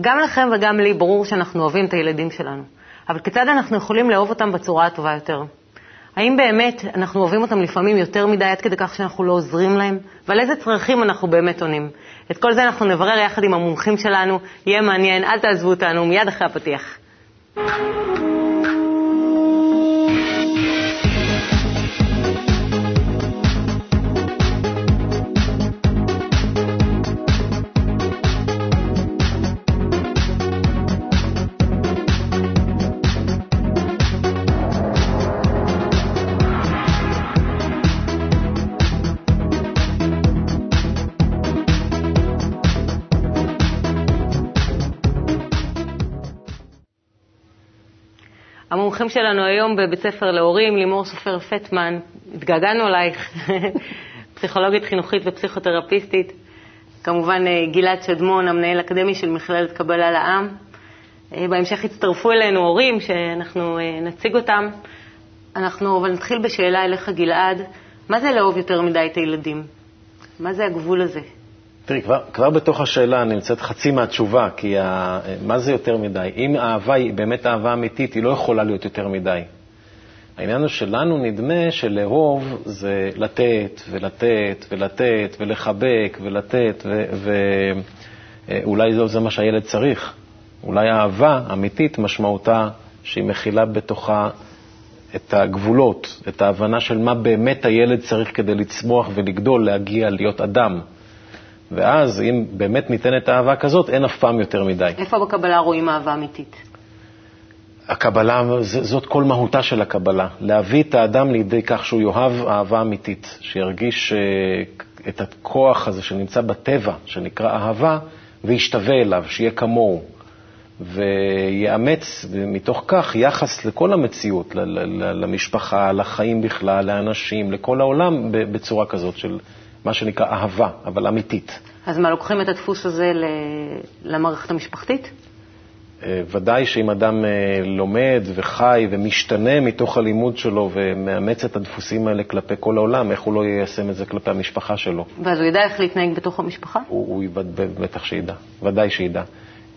גם לכם וגם לי ברור שאנחנו אוהבים את הילדים שלנו, אבל כיצד אנחנו יכולים לאהוב אותם בצורה הטובה יותר? האם באמת אנחנו אוהבים אותם לפעמים יותר מדי עד כדי כך שאנחנו לא עוזרים להם? ועל איזה צרכים אנחנו באמת עונים? את כל זה אנחנו נברר יחד עם המומחים שלנו, יהיה מעניין, אל תעזבו אותנו, מיד אחרי הפתיח. המומחים שלנו היום בבית ספר להורים, לימור סופר פטמן, התגעגענו אלייך, פסיכולוגית חינוכית ופסיכותרפיסטית, כמובן אה, גלעד שדמון, המנהל האקדמי של מכללת קבלה לעם. אה, בהמשך הצטרפו אלינו הורים שאנחנו אה, נציג אותם. אנחנו אבל נתחיל בשאלה אליך, גלעד, מה זה לאהוב יותר מדי את הילדים? מה זה הגבול הזה? תראי, כבר, כבר בתוך השאלה נמצאת חצי מהתשובה, כי ה, מה זה יותר מדי? אם האהבה היא באמת אהבה אמיתית, היא לא יכולה להיות יותר מדי. העניין הוא שלנו נדמה שלאהוב זה לתת ולתת ולתת ולחבק ולתת, ואולי זה, זה מה שהילד צריך. אולי אהבה אמיתית משמעותה שהיא מכילה בתוכה את הגבולות, את ההבנה של מה באמת הילד צריך כדי לצמוח ולגדול, להגיע, להיות אדם. ואז, אם באמת ניתנת אהבה כזאת, אין אף פעם יותר מדי. איפה בקבלה רואים אהבה אמיתית? הקבלה, זאת כל מהותה של הקבלה, להביא את האדם לידי כך שהוא יאהב אהבה אמיתית, שירגיש אה, את הכוח הזה שנמצא בטבע, שנקרא אהבה, וישתווה אליו, שיהיה כמוהו, ויאמץ מתוך כך יחס לכל המציאות, למשפחה, לחיים בכלל, לאנשים, לכל העולם, בצורה כזאת של מה שנקרא אהבה, אבל אמיתית. אז מה, לוקחים את הדפוס הזה למערכת המשפחתית? אה, ודאי שאם אדם אה, לומד וחי ומשתנה מתוך הלימוד שלו ומאמץ את הדפוסים האלה כלפי כל העולם, איך הוא לא יישם את זה כלפי המשפחה שלו? ואז הוא ידע איך להתנהג בתוך המשפחה? הוא, הוא בטח שידע, ודאי שידע.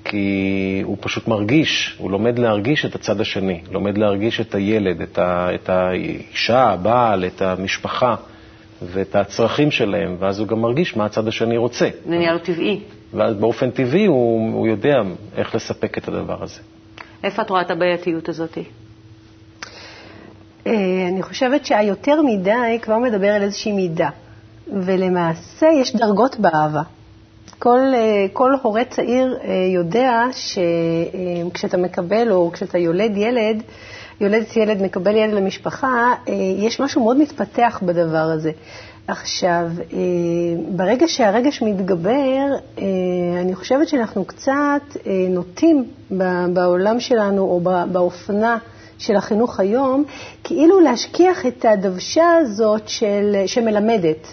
כי הוא פשוט מרגיש, הוא לומד להרגיש את הצד השני, לומד להרגיש את הילד, את, ה, את האישה, הבעל, את המשפחה. ואת הצרכים שלהם, ואז הוא גם מרגיש מה הצד השני רוצה. זה נהיה לו טבעי. ואז באופן טבעי הוא, הוא יודע איך לספק את הדבר הזה. איפה את רואה את הבעייתיות הזאת? אה, אני חושבת שהיותר מדי כבר מדבר על איזושהי מידה, ולמעשה יש דרגות באהבה. כל, אה, כל הורה צעיר אה, יודע שכשאתה מקבל או כשאתה יולד ילד, יולדת ילד, מקבל ילד למשפחה, אה, יש משהו מאוד מתפתח בדבר הזה. עכשיו, אה, ברגע שהרגש מתגבר, אה, אני חושבת שאנחנו קצת נוטים בעולם שלנו או באופנה של החינוך היום, כאילו להשכיח את הדוושה הזאת של, שמלמדת,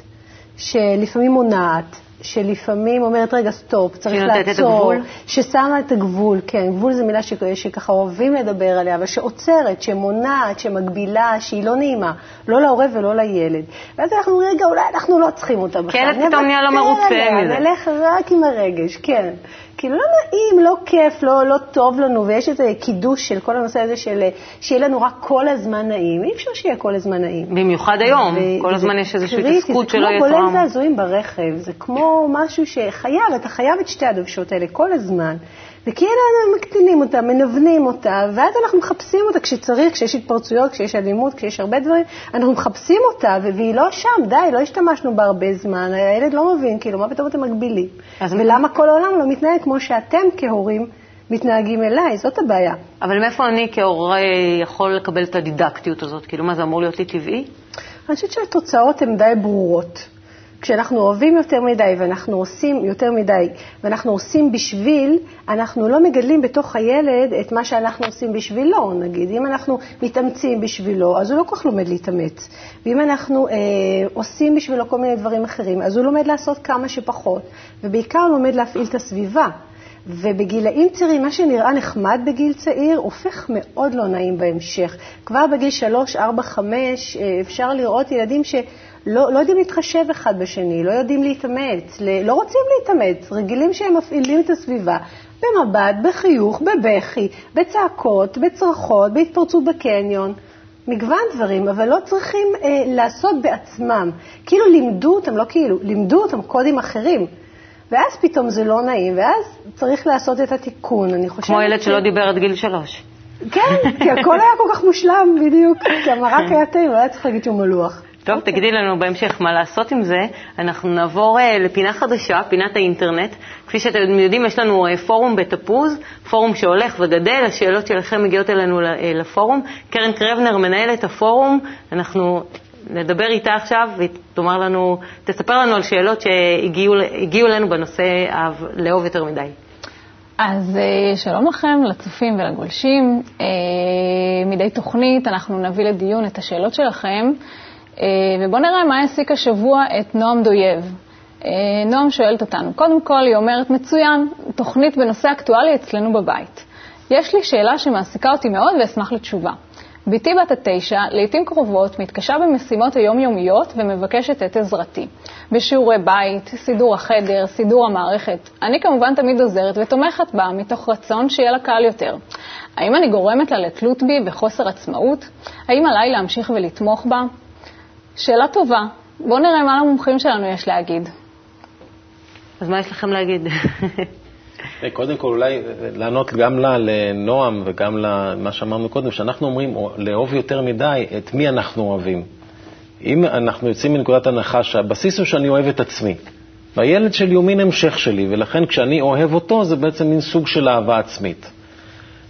שלפעמים מונעת, שלפעמים אומרת, רגע, סטופ, צריך לעצור, ששמה את הגבול, כן, גבול זו מילה שככה אוהבים לדבר עליה, אבל שעוצרת, שמונעת, שמגבילה, שהיא לא נעימה, לא להורה ולא לילד. ואז אנחנו אומרים, רגע, אולי אנחנו לא צריכים אותה בכלל. כן, פתאום נהיה לא מרוצה מזה. נלך רק עם הרגש, כן. כאילו לא נעים, לא כיף, לא, לא טוב לנו, ויש איזה קידוש של כל הנושא הזה של שיהיה לנו רק כל הזמן נעים. אי אפשר שיהיה כל הזמן נעים. במיוחד היום, ו- כל הזמן יש איזושהי התעסקות שלא יהיה טראומה. זה כמו בולט ועזועים ברכב, זה כמו משהו שחייב, אתה חייב את שתי הדוושות האלה כל הזמן. וכאילו מקטינים אותה, מנוונים אותה, ואז אנחנו מחפשים אותה כשצריך, כשיש התפרצויות, כשיש אלימות, כשיש הרבה דברים, אנחנו מחפשים אותה, והיא לא שם, די, לא השתמשנו בה הרבה זמן, הילד לא מבין, כאילו, מה פתאום אתם מגבילים? ולמה כל העולם לא מתנהג כמו שאתם כהורים מתנהגים אליי? זאת הבעיה. אבל מאיפה אני כהורה יכול לקבל את הדידקטיות הזאת? כאילו, מה, זה אמור להיות לי טבעי? אני חושבת שהתוצאות הן די ברורות. כשאנחנו אוהבים יותר מדי ואנחנו עושים יותר מדי ואנחנו עושים בשביל, אנחנו לא מגדלים בתוך הילד את מה שאנחנו עושים בשבילו, נגיד. אם אנחנו מתאמצים בשבילו, אז הוא לא כל כך לומד להתאמץ. ואם אנחנו אה, עושים בשבילו כל מיני דברים אחרים, אז הוא לומד לעשות כמה שפחות, ובעיקר לומד להפעיל את הסביבה. ובגילאים צעירים, מה שנראה נחמד בגיל צעיר, הופך מאוד לא נעים בהמשך. כבר בגיל 3, 4, 5 אפשר לראות ילדים ש... לא, לא יודעים להתחשב אחד בשני, לא יודעים להתאמץ, לא רוצים להתאמץ, רגילים שהם מפעילים את הסביבה, במבט, בחיוך, בבכי, בצעקות, בצרחות, בהתפרצות בקניון. מגוון דברים, אבל לא צריכים אה, לעשות בעצמם. כאילו לימדו אותם, לא כאילו, לימדו אותם קודים אחרים. ואז פתאום זה לא נעים, ואז צריך לעשות את התיקון, אני חושבת... כמו ילד ש... שלא דיבר עד גיל שלוש. כן, כי הכל היה כל כך מושלם, בדיוק. כי המרק היה טעים, היה צריך להגיד שהוא מלוח. טוב, okay. אוקיי. תגידי לנו בהמשך מה לעשות עם זה. אנחנו נעבור uh, לפינה חדשה, פינת האינטרנט. כפי שאתם יודעים, יש לנו uh, פורום בתפוז, פורום שהולך וגדל, השאלות שלכם מגיעות אלינו uh, לפורום. קרן קרבנר מנהלת הפורום, אנחנו נדבר איתה עכשיו, והיא תאמר לנו, תספר לנו על שאלות שהגיעו אלינו בנושא לאהוב יותר מדי. אז שלום לכם, לצופים ולגולשים. מדי תוכנית אנחנו נביא לדיון את השאלות שלכם. אה, ובואו נראה מה העסיק השבוע את נועם דויב. אה, נועם שואלת אותנו, קודם כל היא אומרת, מצוין, תוכנית בנושא אקטואלי אצלנו בבית. יש לי שאלה שמעסיקה אותי מאוד ואשמח לתשובה. בתי בת התשע, לעתים קרובות, מתקשה במשימות היומיומיות ומבקשת את עזרתי. בשיעורי בית, סידור החדר, סידור המערכת. אני כמובן תמיד עוזרת ותומכת בה, מתוך רצון שיהיה לה קל יותר. האם אני גורמת לה לתלות בי וחוסר עצמאות? האם עליי להמשיך ולתמוך בה? שאלה טובה. בואו נראה מה למומחים שלנו יש להגיד. אז מה יש לכם להגיד? קודם כל, אולי לענות גם לנועם וגם למה שאמרנו קודם, שאנחנו אומרים לאהוב יותר מדי, את מי אנחנו אוהבים. אם אנחנו יוצאים מנקודת הנחה שהבסיס הוא שאני אוהב את עצמי, והילד שלי הוא מין המשך שלי, ולכן כשאני אוהב אותו זה בעצם מין סוג של אהבה עצמית.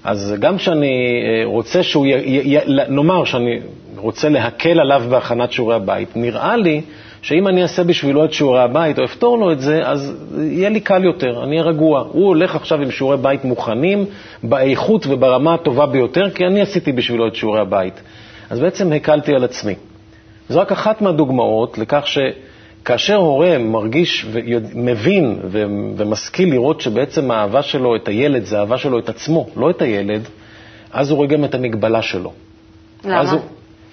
אז גם כשאני אה, רוצה שהוא, י, י, י, נאמר שאני רוצה להקל עליו בהכנת שיעורי הבית, נראה לי שאם אני אעשה בשבילו את שיעורי הבית או אפתור לו את זה, אז יהיה לי קל יותר, אני אהיה רגוע. הוא הולך עכשיו עם שיעורי בית מוכנים, באיכות וברמה הטובה ביותר, כי אני עשיתי בשבילו את שיעורי הבית. אז בעצם הקלתי על עצמי. זו רק אחת מהדוגמאות לכך ש... כאשר הורה מרגיש ומבין ומשכיל לראות שבעצם האהבה שלו את הילד זה אהבה שלו את עצמו, לא את הילד, אז הוא רואה גם את המגבלה שלו. למה? הוא,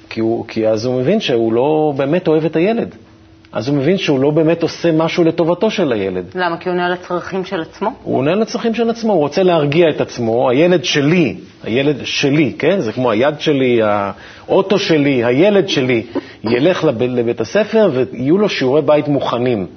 כי, הוא, כי אז הוא מבין שהוא לא באמת אוהב את הילד. אז הוא מבין שהוא לא באמת עושה משהו לטובתו של הילד. למה? כי הוא עונה על הצרכים של עצמו? הוא עונה על הצרכים של עצמו, הוא רוצה להרגיע את עצמו. הילד שלי, הילד שלי, כן? זה כמו היד שלי, האוטו שלי, הילד שלי, ילך לב, לבית הספר ויהיו לו שיעורי בית מוכנים.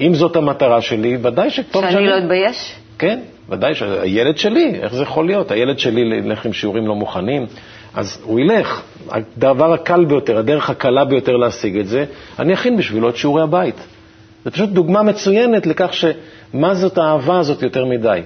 אם זאת המטרה שלי, ודאי שטוב שאני... שאני לא אתבייש? כן, ודאי שהילד שלי, איך זה יכול להיות? הילד שלי ילך עם שיעורים לא מוכנים. אז הוא ילך. הדבר הקל ביותר, הדרך הקלה ביותר להשיג את זה, אני אכין בשבילו את שיעורי הבית. זו פשוט דוגמה מצוינת לכך שמה זאת האהבה הזאת יותר מדי.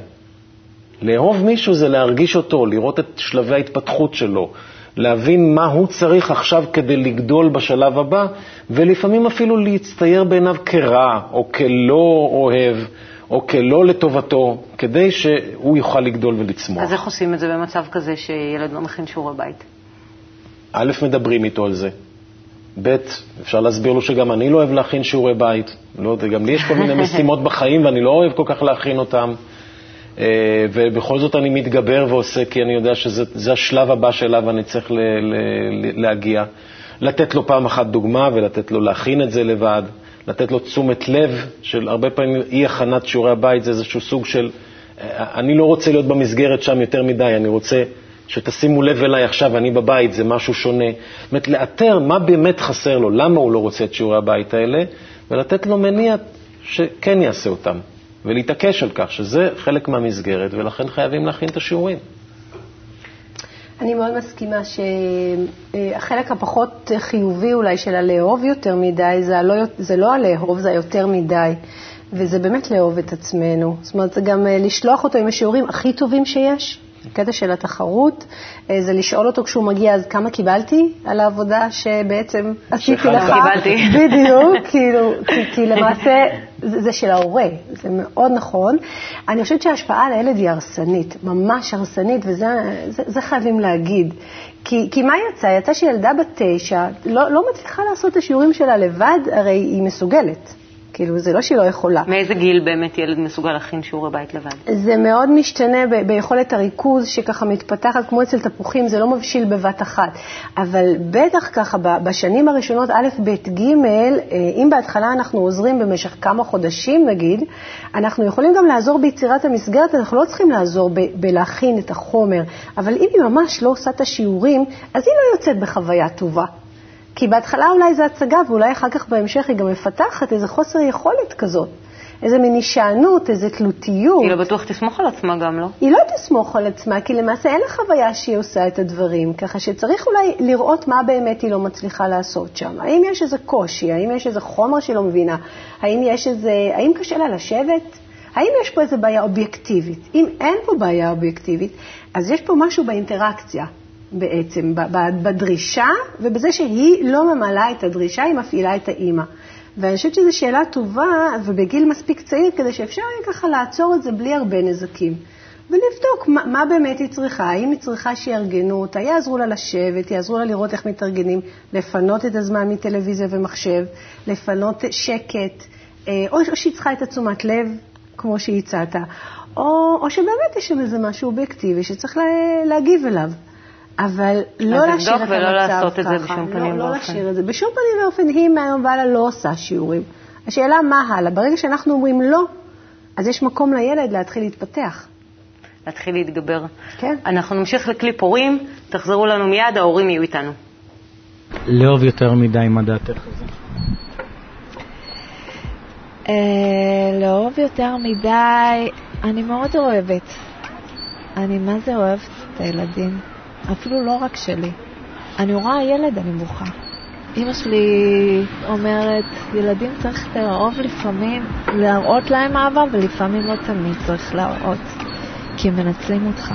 לאהוב מישהו זה להרגיש אותו, לראות את שלבי ההתפתחות שלו, להבין מה הוא צריך עכשיו כדי לגדול בשלב הבא, ולפעמים אפילו להצטייר בעיניו כרע או כלא אוהב. או כלא לטובתו, כדי שהוא יוכל לגדול ולצמוח. אז איך עושים את זה במצב כזה שילד לא מכין שיעורי בית? א', מדברים איתו על זה. ב', אפשר להסביר לו שגם אני לא אוהב להכין שיעורי בית. לא, גם לי יש כל מיני משימות בחיים ואני לא אוהב כל כך להכין אותם. אה, ובכל זאת אני מתגבר ועושה, כי אני יודע שזה השלב הבא שאליו אני צריך ל, ל, להגיע. לתת לו פעם אחת דוגמה ולתת לו להכין את זה לבד. לתת לו תשומת לב של הרבה פעמים אי-הכנת שיעורי הבית זה איזשהו סוג של, אני לא רוצה להיות במסגרת שם יותר מדי, אני רוצה שתשימו לב אליי עכשיו, אני בבית, זה משהו שונה. זאת אומרת, לאתר מה באמת חסר לו, למה הוא לא רוצה את שיעורי הבית האלה, ולתת לו מניע שכן יעשה אותם, ולהתעקש על כך שזה חלק מהמסגרת, ולכן חייבים להכין את השיעורים. אני מאוד מסכימה שהחלק הפחות חיובי אולי של הלאהוב יותר מדי, זה, הלא, זה לא הלאהוב, זה היותר מדי. וזה באמת לאהוב את עצמנו. זאת אומרת, זה גם אה, לשלוח אותו עם השיעורים הכי טובים שיש, קטע של התחרות, אה, זה לשאול אותו כשהוא מגיע, אז כמה קיבלתי על העבודה שבעצם עשיתי לך. קיבלתי. בדיוק, כאילו, כי, כי למעשה זה, זה של ההורה, זה מאוד נכון. אני חושבת שההשפעה על הילד היא הרסנית, ממש הרסנית, וזה זה, זה חייבים להגיד. כי, כי מה יצא? יצא שילדה בת תשע לא, לא מצליחה לעשות את השיעורים שלה לבד, הרי היא מסוגלת. כאילו, זה לא שהיא לא יכולה. מאיזה גיל באמת ילד מסוגל להכין שיעורי בית לבד? זה מאוד משתנה ב- ביכולת הריכוז שככה מתפתחת, כמו אצל תפוחים, זה לא מבשיל בבת אחת. אבל בטח ככה, בשנים הראשונות, א', ב', ג', אה, אם בהתחלה אנחנו עוזרים במשך כמה חודשים נגיד, אנחנו יכולים גם לעזור ביצירת המסגרת, אנחנו לא צריכים לעזור ב- בלהכין את החומר, אבל אם היא ממש לא עושה את השיעורים, אז היא לא יוצאת בחוויה טובה. כי בהתחלה אולי זה הצגה, ואולי אחר כך בהמשך היא גם מפתחת איזה חוסר יכולת כזאת, איזה מין הישענות, איזה תלותיות. היא לא בטוח תסמוך על עצמה גם, לא? היא לא תסמוך על עצמה, כי למעשה אין לה חוויה שהיא עושה את הדברים, ככה שצריך אולי לראות מה באמת היא לא מצליחה לעשות שם. האם יש איזה קושי, האם יש איזה חומר שהיא לא מבינה, האם יש איזה, האם קשה לה לשבת? האם יש פה איזה בעיה אובייקטיבית? אם אין פה בעיה אובייקטיבית, אז יש פה משהו באינטראקציה. בעצם, בדרישה ובזה שהיא לא ממלאה את הדרישה, היא מפעילה את האימא. ואני חושבת שזו שאלה טובה ובגיל מספיק צעיר כדי שאפשר יהיה ככה לעצור את זה בלי הרבה נזקים. ולבדוק מה, מה באמת היא צריכה, האם היא צריכה שיארגנו אותה, יעזרו לה לשבת, יעזרו לה לראות איך מתארגנים, לפנות את הזמן מטלוויזיה ומחשב, לפנות שקט, אה, או, או שהיא צריכה את התשומת לב, כמו שהצעת, או, או שבאמת יש שם איזה משהו אובייקטיבי שצריך לה, להגיב אליו. אבל לא להשאיר את לבדוק ולא המצב לעשות את זה ככה. בשום לא, פנים לא ואופן. להשאיר את זה בשום פנים ואופן. היא מהיום והלאה לא עושה שיעורים. השאלה מה הלאה. ברגע שאנחנו אומרים לא, אז יש מקום לילד להתחיל להתפתח. להתחיל להתגבר. כן. אנחנו נמשיך לקליפ הורים, תחזרו לנו מיד, ההורים יהיו איתנו. לאהוב יותר מדי, מה דעתך? אה, לאהוב יותר מדי, אני מאוד אוהבת. אני מה זה אוהבת את הילדים, אפילו לא רק שלי. אני רואה ילד, אני בוכה. אמא שלי אומרת, ילדים צריך לאהוב לפעמים, להראות להם אהבה, ולפעמים לא תמיד צריך להראות, כי הם מנצלים אותך.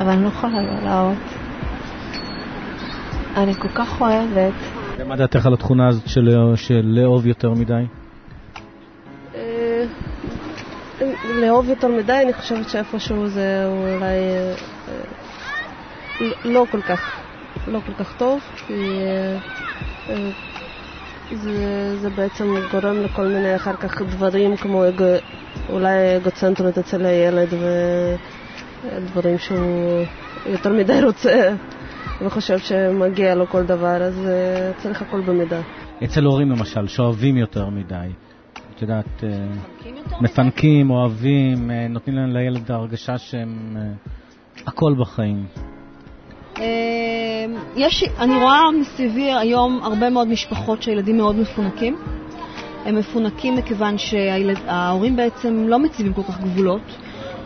אבל אני לא יכולה לא להראות. אני כל כך אוהבת. ומה דעתך על התכונה הזאת של לאהוב יותר מדי? לאהוב יותר מדי, אני חושבת שאיפשהו זה אולי אה, אה, לא כל כך, לא כל כך טוב, כי אה, זה, זה בעצם גורם לכל מיני אחר כך דברים כמו אגו, אולי אגוצנטריות אצל הילד ודברים שהוא יותר מדי רוצה וחושב שמגיע לו כל דבר, אז צריך הכל במידה. אצל הורים למשל, שאוהבים יותר מדי. את יודעת, אה, מפנקים, אוהבים, אה, נותנים להם לילד הרגשה שהם אה, הכל בחיים. יש, אני רואה מסביבי היום הרבה מאוד משפחות שהילדים מאוד מפונקים. הם מפונקים מכיוון שההורים בעצם לא מציבים כל כך גבולות.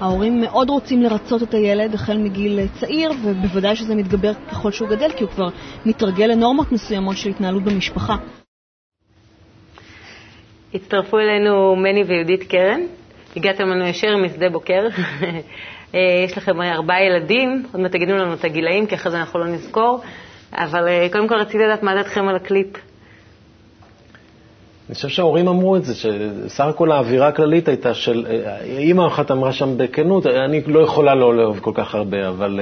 ההורים מאוד רוצים לרצות את הילד החל מגיל צעיר, ובוודאי שזה מתגבר ככל שהוא גדל, כי הוא כבר מתרגל לנורמות מסוימות של התנהלות במשפחה. הצטרפו אלינו מני ויהודית קרן. הגעתם לנו ישר משדה בוקר. אה, יש לכם ארבעה ילדים, עוד מעט תגידו לנו את הגילאים, כי אחרי זה אנחנו לא נזכור. אבל אה, קודם כל רציתי לדעת מה דעתכם על הקליפ. אני חושב שההורים אמרו את זה, שסך הכל האווירה הכללית הייתה של, אה, אימא אחת אמרה שם בכנות, אני לא יכולה לא לאהוב כל כך הרבה, אבל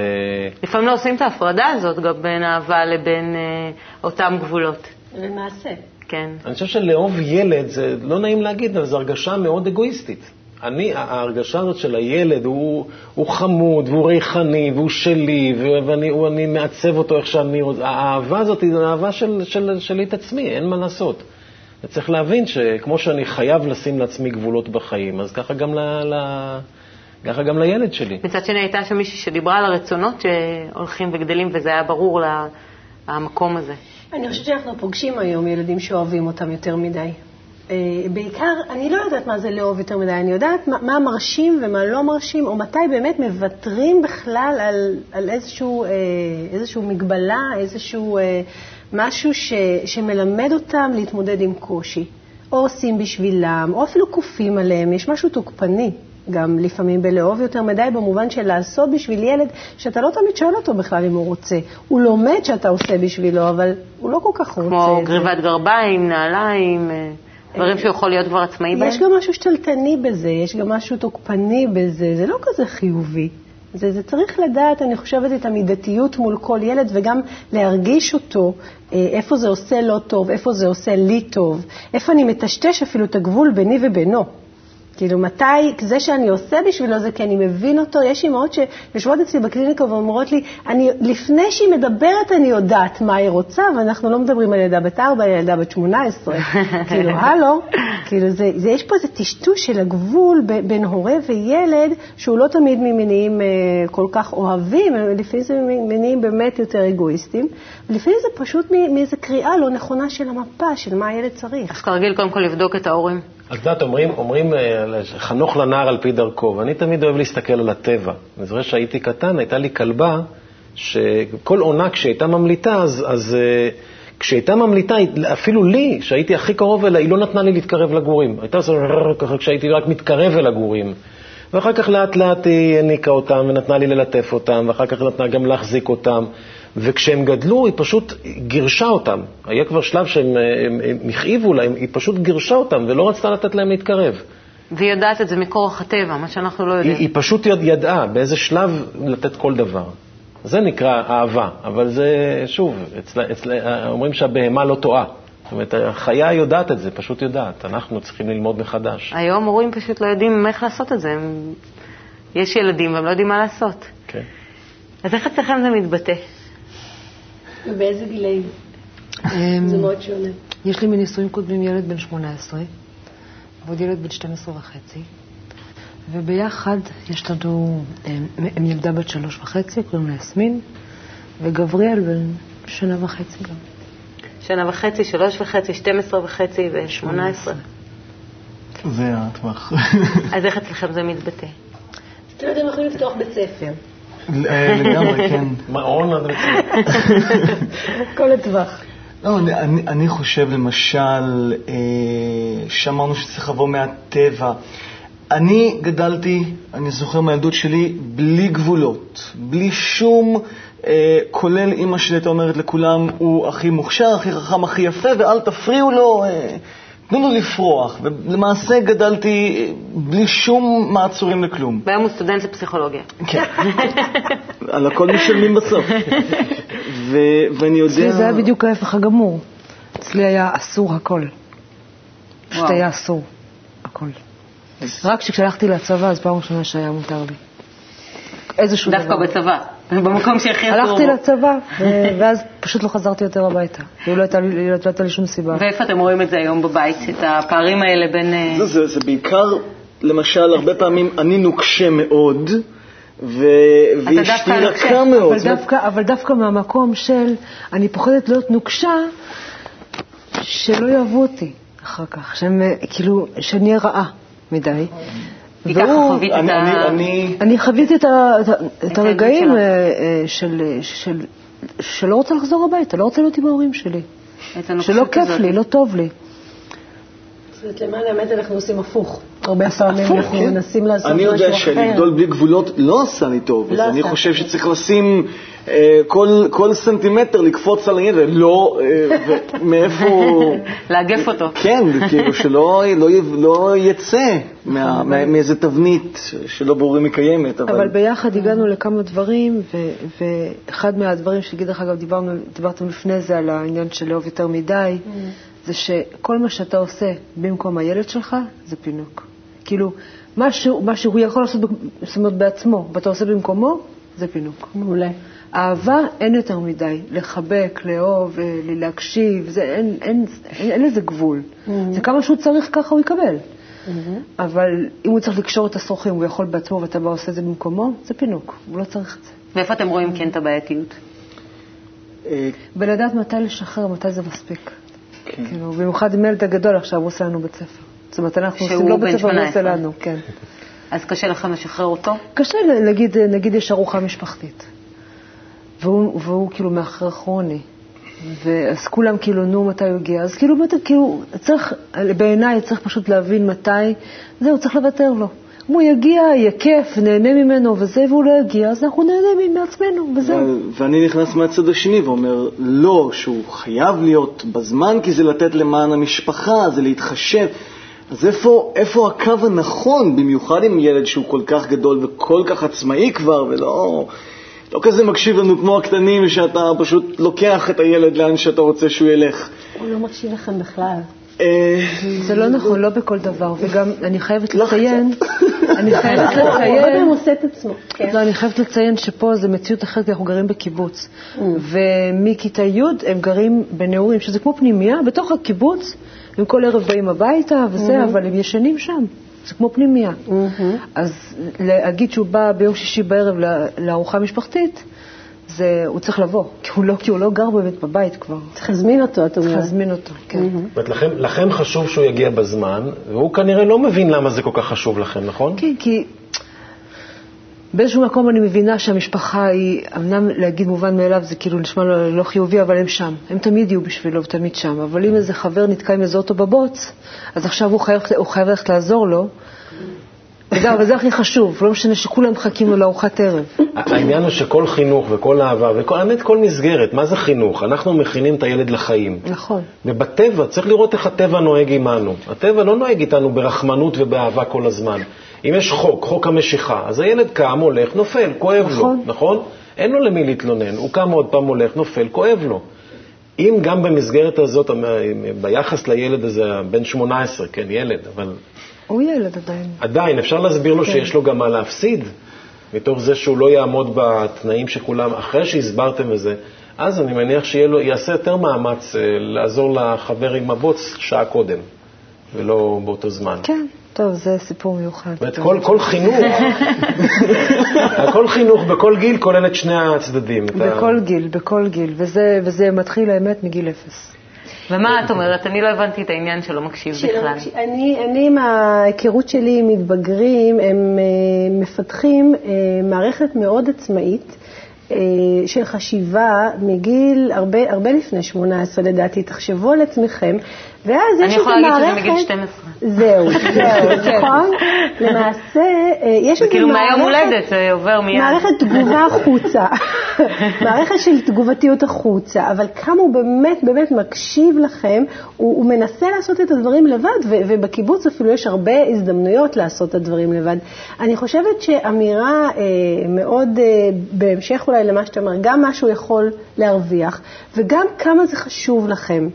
לפעמים לא עושים את ההפרדה הזאת גם בין אהבה לבין אה, אותם גבולות. למעשה. כן. אני חושב שלאהוב ילד, זה לא נעים להגיד, אבל זו הרגשה מאוד אגואיסטית. אני, ההרגשה הזאת של הילד, הוא, הוא חמוד, והוא ריחני, והוא שלי, ואני הוא, אני מעצב אותו איך שאני רוצה. האהבה הזאת היא אהבה של, של, שלי את עצמי, אין מה לעשות. וצריך להבין שכמו שאני חייב לשים לעצמי גבולות בחיים, אז ככה גם, ל, ל, ככה גם לילד שלי. מצד שני הייתה שם מישהי שדיברה על הרצונות שהולכים וגדלים, וזה היה ברור לה, המקום הזה. אני חושבת שאנחנו פוגשים היום ילדים שאוהבים אותם יותר מדי. אה, בעיקר, אני לא יודעת מה זה לאהוב יותר מדי, אני יודעת מה, מה מרשים ומה לא מרשים, או מתי באמת מוותרים בכלל על, על איזשהו, אה, איזשהו מגבלה, איזשהו אה, משהו ש, שמלמד אותם להתמודד עם קושי. או עושים בשבילם, או אפילו כופים עליהם, יש משהו תוקפני. גם לפעמים בלאהוב יותר מדי, במובן של לעשות בשביל ילד, שאתה לא תמיד שואל אותו בכלל אם הוא רוצה. הוא לומד שאתה עושה בשבילו, אבל הוא לא כל כך רוצה כמו. גריבת גרביים, נעליים, אה, דברים שהוא יכול להיות כבר עצמאי בהם. יש גם משהו שתלטני בזה, יש גם משהו תוקפני בזה, זה לא כזה חיובי. זה, זה צריך לדעת, אני חושבת, את המידתיות מול כל ילד וגם להרגיש אותו, אה, איפה זה עושה לא טוב, איפה זה עושה לי טוב, איפה אני מטשטש אפילו את הגבול ביני ובינו. כאילו, מתי, זה שאני עושה בשבילו זה כי אני מבין אותו. יש אימהות שיושבות אצלי בקליניקה ואומרות לי, אני, לפני שהיא מדברת אני יודעת מה היא רוצה, ואנחנו לא מדברים על ילדה בת 4, על ילדה בת 18. כאילו, הלו, כאילו, זה, זה, יש פה איזה טשטוש של הגבול ב, בין הורה וילד, שהוא לא תמיד ממניעים אה, כל כך אוהבים, לפעמים זה ממניעים באמת יותר אגואיסטים, ולפעמים זה פשוט מאיזו קריאה לא נכונה של המפה, של מה הילד צריך. אז כרגיל, קודם כל לבדוק את ההורים. את יודעת, אומרים, אומרים אה, חנוך לנער על פי דרכו, ואני תמיד אוהב להסתכל על הטבע. אני זוכר שהייתי קטן, הייתה לי כלבה, שכל עונה כשהייתה ממליטה, אז, אז אה, כשהייתה ממליטה, אפילו לי, שהייתי הכי קרוב אליה, היא לא נתנה לי להתקרב לגורים. הייתה עושה ככה כשהייתי רק מתקרב אל הגורים. ואחר כך לאט לאט היא העניקה אותם ונתנה לי ללטף אותם, ואחר כך נתנה גם להחזיק אותם. וכשהם גדלו, היא פשוט גירשה אותם. היה כבר שלב שהם הכאיבו להם, היא פשוט גירשה אותם ולא רצתה לתת להם להתקרב. והיא יודעת את זה מכורח הטבע, מה שאנחנו לא יודעים. היא, היא פשוט ידעה באיזה שלב לתת כל דבר. זה נקרא אהבה, אבל זה, שוב, אצל, אצל, אומרים שהבהמה לא טועה. זאת אומרת, החיה יודעת את זה, פשוט יודעת. אנחנו צריכים ללמוד מחדש. היום הורים פשוט לא יודעים איך לעשות את זה. הם... יש ילדים והם לא יודעים מה לעשות. כן. אז איך אצלכם זה מתבטא? ובאיזה גילאים? אמ, זה מאוד שונה. יש לי מנישואים קודמים ילד בן 18 ועוד ילד בן 12 וחצי, וביחד יש לנו, הם, הם ילדה בת שלוש וחצי, קוראים לה יסמין, וגבריאל בן שנה וחצי גם. שנה וחצי, שלוש וחצי, 12 וחצי ו-18. זה הטווח. אז איך אצלכם זה מתבטא? זאת אומרת, הם יכולים לפתוח בית ספר. לגמרי, כן. מעון עד כל הטווח. לא, אני, אני, אני חושב למשל, אה, שאמרנו שצריך לבוא מהטבע. אני גדלתי, אני זוכר מהילדות שלי, בלי גבולות, בלי שום, אה, כולל אימא שלי הייתה אומרת לכולם, הוא הכי מוכשר, הכי חכם, הכי יפה, ואל תפריעו לו. אה, תנו לו לפרוח, ולמעשה גדלתי בלי שום מעצורים לכלום. והיום הוא סטודנט לפסיכולוגיה. כן, על הכל משלמים בסוף. ואני יודע... אצלי זה היה בדיוק ההפך הגמור. אצלי היה אסור הכל. פשוט היה אסור הכל. רק כשהלכתי לצבא, אז פעם ראשונה שהיה מותר לי. איזשהו דבר. דווקא בצבא. במקום שהכי אסור הלכתי לצבא, ואז פשוט לא חזרתי יותר הביתה. לא, לא הייתה לי שום סיבה. ואיפה אתם רואים את זה היום בבית, את הפערים האלה בין... אה, זה, זה בעיקר, למשל, הרבה פעמים אני נוקשה מאוד, ואשתי רכה מאוד. אבל דווקא, אבל דווקא מהמקום של, אני פוחדת להיות נוקשה, שלא יאהבו אותי אחר כך, שהם, כאילו, שאני אהיה רעה מדי. כי ככה חווית את ה... אני חוויתי את הרגעים אה, אה, של שלא רוצה לחזור הביתה, לא רוצה להיות עם ההורים שלי. שלא כיף לי, לא טוב לי. זאת אומרת, למען האמת אנחנו עושים הפוך. הרבה פעמים אנחנו כן. מנסים לעשות משהו אחר. אני יודע שלגדול בלי גבולות לא עשה לי טוב, אז אני חושב שצריך לשים אה, כל סנטימטר לקפוץ על הילד, לא, אה, מאיפה... לאגף אותו. כן, כאילו שלא לא לא יצא מאיזה תבנית שלא ברור אם היא קיימת. אבל ביחד הגענו לכמה דברים, ואחד מהדברים שדרך אגב דיברתם לפני זה על העניין של לאהוב יותר מדי, mm. זה שכל מה שאתה עושה במקום הילד שלך זה פינוק. כאילו, מה שהוא יכול לעשות זאת אומרת, בעצמו, ואתה עושה במקומו, זה פינוק. מעולה. אהבה אין יותר מדי, לחבק, לאהוב, אה, להקשיב, זה, אין, אין, אין, אין לזה גבול. Mm-hmm. זה כמה שהוא צריך, ככה הוא יקבל. Mm-hmm. אבל אם הוא צריך לקשור את השרוכים, הוא יכול בעצמו ואתה בא עושה את זה במקומו, זה פינוק, הוא לא צריך את זה. ואיפה אתם רואים כן את הבעייתיות? בלדעת מתי לשחרר, מתי זה מספיק. כן. כאילו, במיוחד עם ילד הגדול עכשיו, הוא עושה לנו בית ספר. זאת אומרת, אנחנו עושים לא בית ספר, הוא עושה לנו, כן. אז קשה לכם לשחרר אותו? קשה, נגיד, נגיד יש ארוחה משפחתית, והוא, והוא כאילו מאחר כרוני, ואז כולם כאילו, נו, מתי הוא הגיע? אז כאילו, כאילו, צריך, בעיניי צריך פשוט להבין מתי, זהו, צריך לוותר לו. אם הוא יגיע, יהיה כיף, נהנה ממנו וזה, והוא לא יגיע, אז אנחנו נהנה מעצמנו, וזהו. ואני נכנס מהצד השני ואומר, לא, שהוא חייב להיות בזמן, כי זה לתת למען המשפחה, זה להתחשב. אז איפה, איפה הקו הנכון, במיוחד עם ילד שהוא כל כך גדול וכל כך עצמאי כבר, ולא לא כזה מקשיב לנו כמו הקטנים, שאתה פשוט לוקח את הילד לאן שאתה רוצה שהוא ילך. הוא לא מקשיב לכם בכלל. אה, זה לא נכון, לא בכל דבר, וגם אני חייבת לציין, אני חייבת הרבה לציין, הוא עושה את עצמו. כן. לא, אני חייבת לציין שפה זו מציאות אחרת, כי אנחנו גרים בקיבוץ. ומכיתה י' הם גרים בנעורים, שזה כמו פנימייה, בתוך הקיבוץ, הם כל ערב באים הביתה וזה, אבל הם ישנים שם. זה כמו פנימייה. אז להגיד שהוא בא ביום שישי בערב לארוחה משפחתית, זה, הוא צריך לבוא, כי הוא לא, כי הוא לא גר באמת בבית כבר. צריך להזמין אותו, את צריך אומרת. להזמין אותו, כן. זאת אומרת, לכם, לכם חשוב שהוא יגיע בזמן, והוא כנראה לא מבין למה זה כל כך חשוב לכם, נכון? כן, כי באיזשהו מקום אני מבינה שהמשפחה היא, אמנם להגיד מובן מאליו זה כאילו נשמע לא, לא חיובי, אבל הם שם. הם תמיד יהיו בשבילו ותמיד שם. אבל אם איזה חבר נתקע עם איזה אוטו בבוץ, אז עכשיו הוא חייב, הוא חייב ללכת לעזור לו. וגם, וזה הכי חשוב, לא משנה שכולם מחכים לו לארוחת ערב. העניין הוא שכל חינוך וכל אהבה, האמת, כל מסגרת, מה זה חינוך? אנחנו מכינים את הילד לחיים. נכון. ובטבע, צריך לראות איך הטבע נוהג עמנו. הטבע לא נוהג איתנו ברחמנות ובאהבה כל הזמן. אם יש חוק, חוק המשיכה, אז הילד קם, הולך, נופל, כואב נכון. לו, נכון? אין לו למי להתלונן, הוא קם עוד פעם, הולך, נופל, כואב לו. אם גם במסגרת הזאת, ביחס לילד הזה, בן 18, כן, ילד, אבל הוא ילד עדיין. עדיין, אפשר להסביר לו כן. שיש לו גם מה להפסיד, מתוך זה שהוא לא יעמוד בתנאים שכולם, אחרי שהסברתם את זה, אז אני מניח שיעשה יותר מאמץ אה, לעזור לחבר עם הבוץ שעה קודם, ולא באותו זמן. כן, טוב, זה סיפור מיוחד. זאת אומרת, כל, כל חינוך, כל חינוך בכל גיל כולל את שני הצדדים. בכל גיל, בכל גיל, וזה, וזה מתחיל האמת מגיל אפס. ומה את אומרת? אני לא הבנתי את העניין שלא מקשיב בכלל. אני, אני, עם ההיכרות שלי עם מתבגרים, הם אה, מפתחים אה, מערכת מאוד עצמאית אה, של חשיבה מגיל הרבה, הרבה לפני 18 לדעתי. תחשבו על עצמכם, ואז אני יש איזו יכולה להגיד שזה מערכת... מגיל 12. זהו, זהו, נכון? למעשה, אה, יש זה איזו כאילו מהיום מערכת... הולדת, זה עובר מיד. מערכת תגובה החוצה, מערכת של תגובתיות החוצה, אבל כמה הוא באמת באמת מקשיב לכם, הוא, הוא מנסה לעשות את הדברים לבד, ו, ובקיבוץ אפילו יש הרבה הזדמנויות לעשות את הדברים לבד. אני חושבת שאמירה אה, מאוד, אה, בהמשך אולי למה שאתה אומר, גם מה שהוא יכול להרוויח, וגם כמה זה חשוב לכם.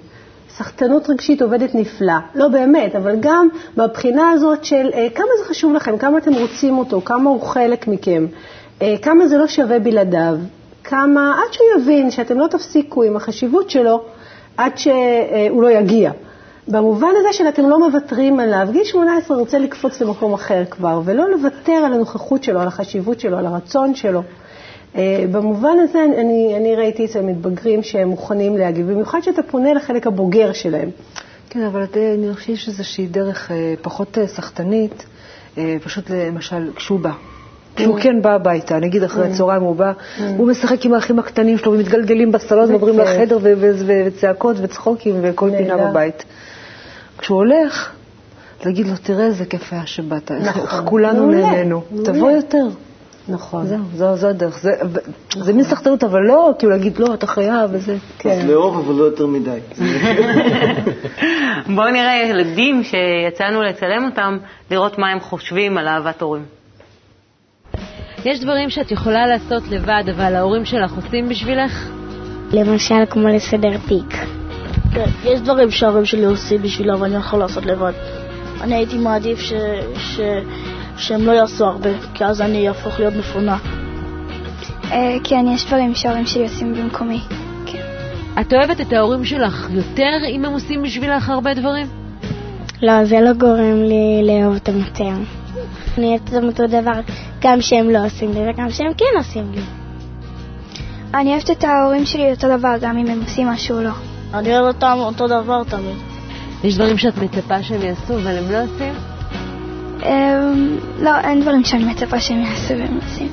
סחטנות רגשית עובדת נפלא. לא באמת, אבל גם בבחינה הזאת של אה, כמה זה חשוב לכם, כמה אתם רוצים אותו, כמה הוא חלק מכם, אה, כמה זה לא שווה בלעדיו, כמה, עד שהוא יבין שאתם לא תפסיקו עם החשיבות שלו, עד שהוא לא יגיע. במובן הזה של אתם לא מוותרים עליו, גיל 18 רוצה לקפוץ למקום אחר כבר, ולא לוותר על הנוכחות שלו, על החשיבות שלו, על הרצון שלו. אה, במובן הזה אני, אני ראיתי אצל מתבגרים שהם מוכנים להגיב, במיוחד שאתה פונה לחלק הבוגר שלהם. כן, אבל את- אני חושבת שזו איזושהי דרך אה, פחות אה, סחטנית, אה, פשוט למשל כשהוא בא. כשהוא כן בא הביתה, נגיד אחרי הצהריים הוא בא, הוא משחק עם האחים הקטנים שלו ומתגלגלים בסלון ועוברים. לחדר וצעקות וצחוקים וכל פינה. בבית. כשהוא הולך, להגיד לו, תראה איזה כיף היה שבאת, איך- נכון. כולנו נהנינו. תבוא יותר. נכון. זהו, זו, זו הדרך. זה, זה מין סחטנות, אבל לא, כאילו להגיד, לא, אתה חייב וזה. כן. אז לאהוב, אבל לא יותר מדי. בואו נראה ילדים שיצאנו לצלם אותם, לראות מה הם חושבים על אהבת הורים. יש דברים שאת יכולה לעשות לבד, אבל ההורים שלך עושים בשבילך? למשל, כמו לסדר תיק. כן, יש דברים שההורים שלי עושים בשבילה ואני יכול לעשות לבד. אני הייתי מעדיף ש... ש... שהם לא יעשו הרבה, כי אז אני אהפוך להיות מפונה. אה, כן, יש דברים שההורים שלי עושים במקומי. את אוהבת את ההורים שלך יותר אם הם עושים בשבילך הרבה דברים? לא, זה לא גורם לי לאהוב אותם יותר. אני אוהבת אותם אותו דבר גם שהם לא עושים לי וגם שהם כן עושים לי. אני אוהבת את ההורים שלי אותו דבר גם אם הם עושים משהו לא. אני אוהב אותם אותו דבר תמיד. יש דברים שאת מצפה שהם יעשו אבל הם לא עושים? אמ, לא, אין דברים שאני מצפה שהם יעשו והם עושים.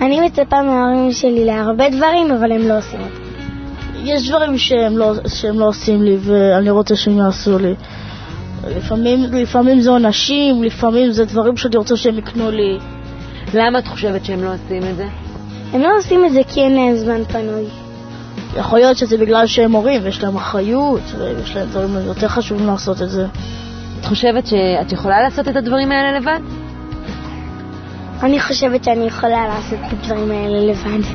אני מצפה מההורים שלי להרבה דברים, אבל הם לא עושים אותם. יש דברים שהם לא, שהם לא עושים לי ואני רוצה שהם יעשו לי. לפעמים, לפעמים זה עונשים, לפעמים זה דברים שאני רוצה שהם יקנו לי. למה את חושבת שהם לא עושים את זה? הם לא עושים את זה כי אין להם זמן פנוי. יכול להיות שזה בגלל שהם הורים ויש להם אחריות ויש להם דברים יותר חשובים לעשות את זה. את חושבת שאת יכולה לעשות את הדברים האלה לבד? אני חושבת שאני יכולה לעשות את הדברים האלה לבד.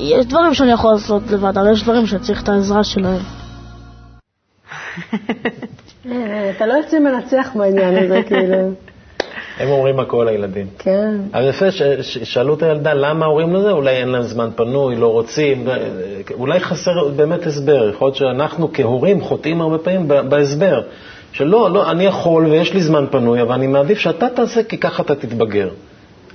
יש דברים שאני יכול לעשות לבד, אבל יש דברים שצריך את העזרה שלהם. אה, אתה לא יוצא מנצח בעניין הזה, כאילו. הם אומרים הכל, הילדים. כן. אבל יפה ששאלו את הילדה למה ההורים לזה, אולי אין להם זמן פנוי, לא רוצים, אולי חסר באמת הסבר. יכול להיות שאנחנו כהורים חוטאים הרבה פעמים בהסבר. שלא, לא, אני יכול ויש לי זמן פנוי, אבל אני מעדיף שאתה תעשה כי ככה אתה תתבגר.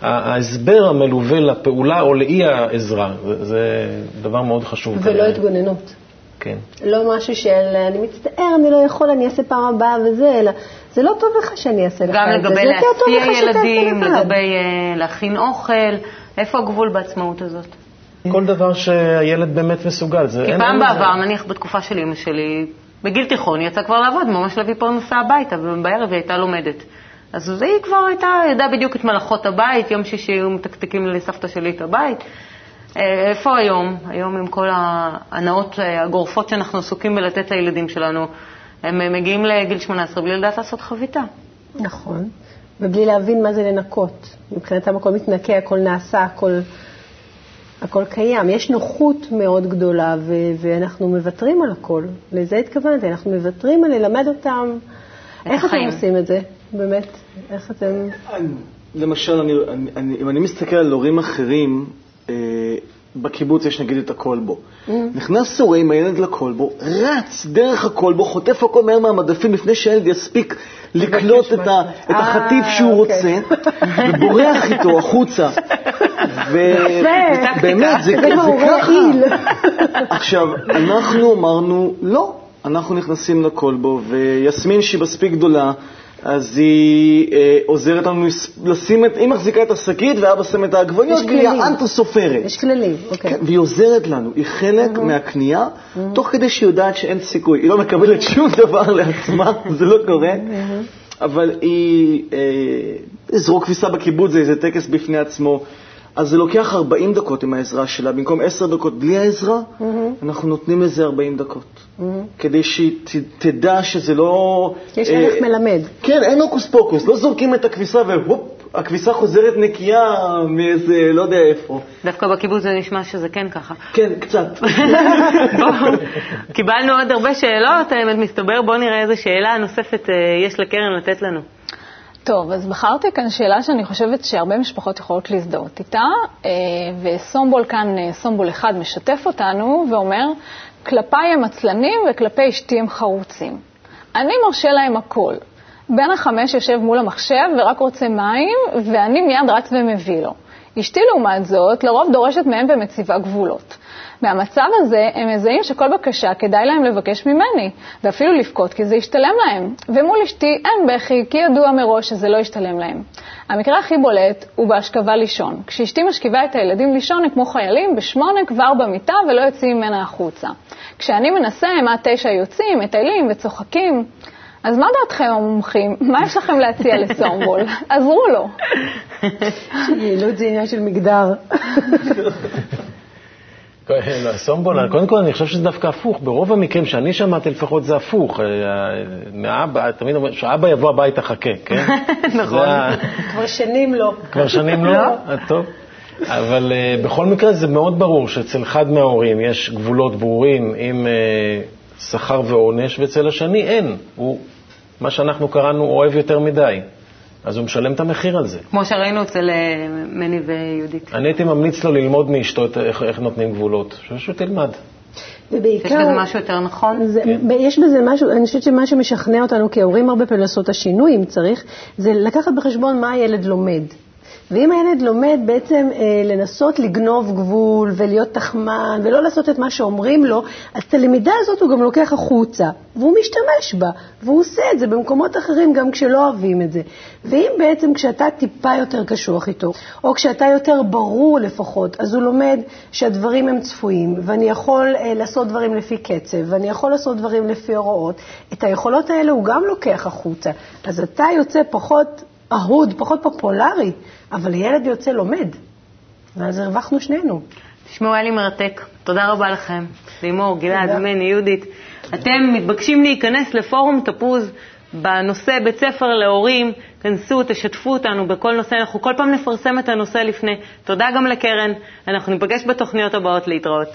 ההסבר המלווה לפעולה או לאי העזרה, זה, זה דבר מאוד חשוב. ולא. התגוננות. כן. לא משהו של אני מצטער, אני לא יכול, אני אעשה פעם הבאה וזה, אלא זה לא טוב לך שאני אעשה לך את זה. גם לגבי להסיע ילדים, לגבי uh, להכין אוכל, איפה הגבול בעצמאות הזאת? כל דבר שהילד באמת מסוגל. כי פעם בעבר, נניח בתקופה של אימא שלי, בגיל תיכון, היא יצאה כבר לעבוד, ממש להביא פרנסה הביתה, ובערב היא הייתה לומדת. אז היא כבר הייתה, ידעה בדיוק את מלאכות הבית, יום שישי היו מתקתקים לסבתא שלי את הבית. אה, איפה היום? היום עם כל ההנאות אה, הגורפות שאנחנו עסוקים בלתת לילדים שלנו, הם מגיעים לגיל 18 בלי לדעת לעשות חביתה. נכון, ובלי להבין מה זה לנקות. מבחינתם הכל מתנקה, הכל נעשה, הכל, הכל קיים. יש נוחות מאוד גדולה, ו- ואנחנו מוותרים על הכל. לזה התכוונתי, אנחנו מוותרים על ללמד אותם. איך אתם עושים את זה, באמת? איך אתם... למשל, אני, אני, אם אני מסתכל על הורים אחרים, אה, בקיבוץ יש נגיד את הכלבו. Mm. נכנס הורה עם הילד לכלבו, רץ דרך הכלבו, חוטף הכל מהר מהמדפים לפני שהילד יספיק לקלוט את, ה, את החטיף אה, שהוא אוקיי. רוצה, ובורח איתו החוצה. ובאמת, זה, זה ככה. עכשיו, אנחנו אמרנו, לא, אנחנו נכנסים לכלבו, ויסמין שהיא מספיק גדולה, אז היא אה, עוזרת לנו לשים את, היא מחזיקה את השקית ואבא שם את העגבניות, והיא האנטו סופרת. יש כללים, אוקיי. כן, והיא עוזרת לנו, היא חלק mm-hmm. מהקנייה, mm-hmm. תוך כדי שהיא יודעת שאין סיכוי. היא לא מקבלת שום דבר לעצמה, זה לא קורה, mm-hmm. אבל היא, אה, זרוק כביסה בקיבוץ זה איזה טקס בפני עצמו. אז זה לוקח 40 דקות עם העזרה שלה. במקום 10 דקות בלי העזרה, mm-hmm. אנחנו נותנים לזה 40 דקות. Mm-hmm. כדי שהיא תדע שזה לא... יש ערך אה, מלמד. כן, אין הוקוס פוקוס. לא זורקים את הכביסה והופ, הכביסה חוזרת נקייה מאיזה, לא יודע איפה. דווקא בקיבוץ זה נשמע שזה כן ככה. כן, קצת. קיבלנו עוד הרבה שאלות, האמת מסתבר. בואו נראה איזה שאלה נוספת אה, יש לקרן לתת לנו. טוב, אז בחרתי כאן שאלה שאני חושבת שהרבה משפחות יכולות להזדהות איתה, אה, וסומבול כאן, אה, סומבול אחד משתף אותנו ואומר, כלפיי הם עצלנים וכלפי אשתי הם חרוצים. אני מרשה להם הכל. בן החמש יושב מול המחשב ורק רוצה מים, ואני מיד רץ ומביא לו. אשתי, לעומת זאת, לרוב דורשת מהם ומציבה גבולות. מהמצב הזה הם מזהים שכל בקשה כדאי להם לבקש ממני, ואפילו לבכות כי זה ישתלם להם. ומול אשתי אין בכי כי ידוע מראש שזה לא ישתלם להם. המקרה הכי בולט הוא בהשכבה לישון. כשאשתי משכיבה את הילדים לישון הם כמו חיילים, בשמונה כבר במיטה ולא יוצאים ממנה החוצה. כשאני מנסה הם עד תשע יוצאים, מטיילים וצוחקים. אז מה דעתכם המומחים? מה יש לכם להציע לסומבול? עזרו לו. יעילות זה עניין של מגדר. לא, סומבול, קודם כל אני חושב שזה דווקא הפוך. ברוב המקרים שאני שמעתי לפחות זה הפוך. אה, מאבא, תמיד אומרים שאבא יבוא הביתה חכה, כן? נכון. כבר שנים לא. כבר שנים לא? אה, טוב. אבל uh, בכל מקרה זה מאוד ברור שאצל אחד מההורים יש גבולות ברורים uh, שכר ועונש, ואצל השני אין. הוא, מה שאנחנו קראנו, אוהב יותר מדי. אז הוא משלם את המחיר על זה. כמו שראינו אצל אה, מני ויהודית. אני הייתי ממליץ לו ללמוד מאשתו איך, איך נותנים גבולות, שפשוט תלמד. ובעיקר... יש בזה משהו יותר נכון? זה, כן. יש בזה משהו, אני חושבת שמה שמשכנע אותנו כהורים הרבה פעמים לעשות את השינוי, אם צריך, זה לקחת בחשבון מה הילד לומד. ואם הילד לומד בעצם אה, לנסות לגנוב גבול ולהיות תחמן ולא לעשות את מה שאומרים לו, אז את הלמידה הזאת הוא גם לוקח החוצה, והוא משתמש בה, והוא עושה את זה במקומות אחרים גם כשלא אוהבים את זה. ואם בעצם כשאתה טיפה יותר קשוח איתו, או כשאתה יותר ברור לפחות, אז הוא לומד שהדברים הם צפויים, ואני יכול אה, לעשות דברים לפי קצב, ואני יכול לעשות דברים לפי הוראות, את היכולות האלה הוא גם לוקח החוצה. אז אתה יוצא פחות אהוד, פחות פופולרי, אבל ילד יוצא לומד. ואז הרווחנו שנינו. תשמעו, היה לי מרתק. תודה רבה לכם. לימור, גלעד, מני, יהודית. אתם מתבקשים להיכנס לפורום תפוז בנושא בית ספר להורים, כנסו, תשתפו אותנו בכל נושא, אנחנו כל פעם נפרסם את הנושא לפני. תודה גם לקרן, אנחנו ניפגש בתוכניות הבאות להתראות.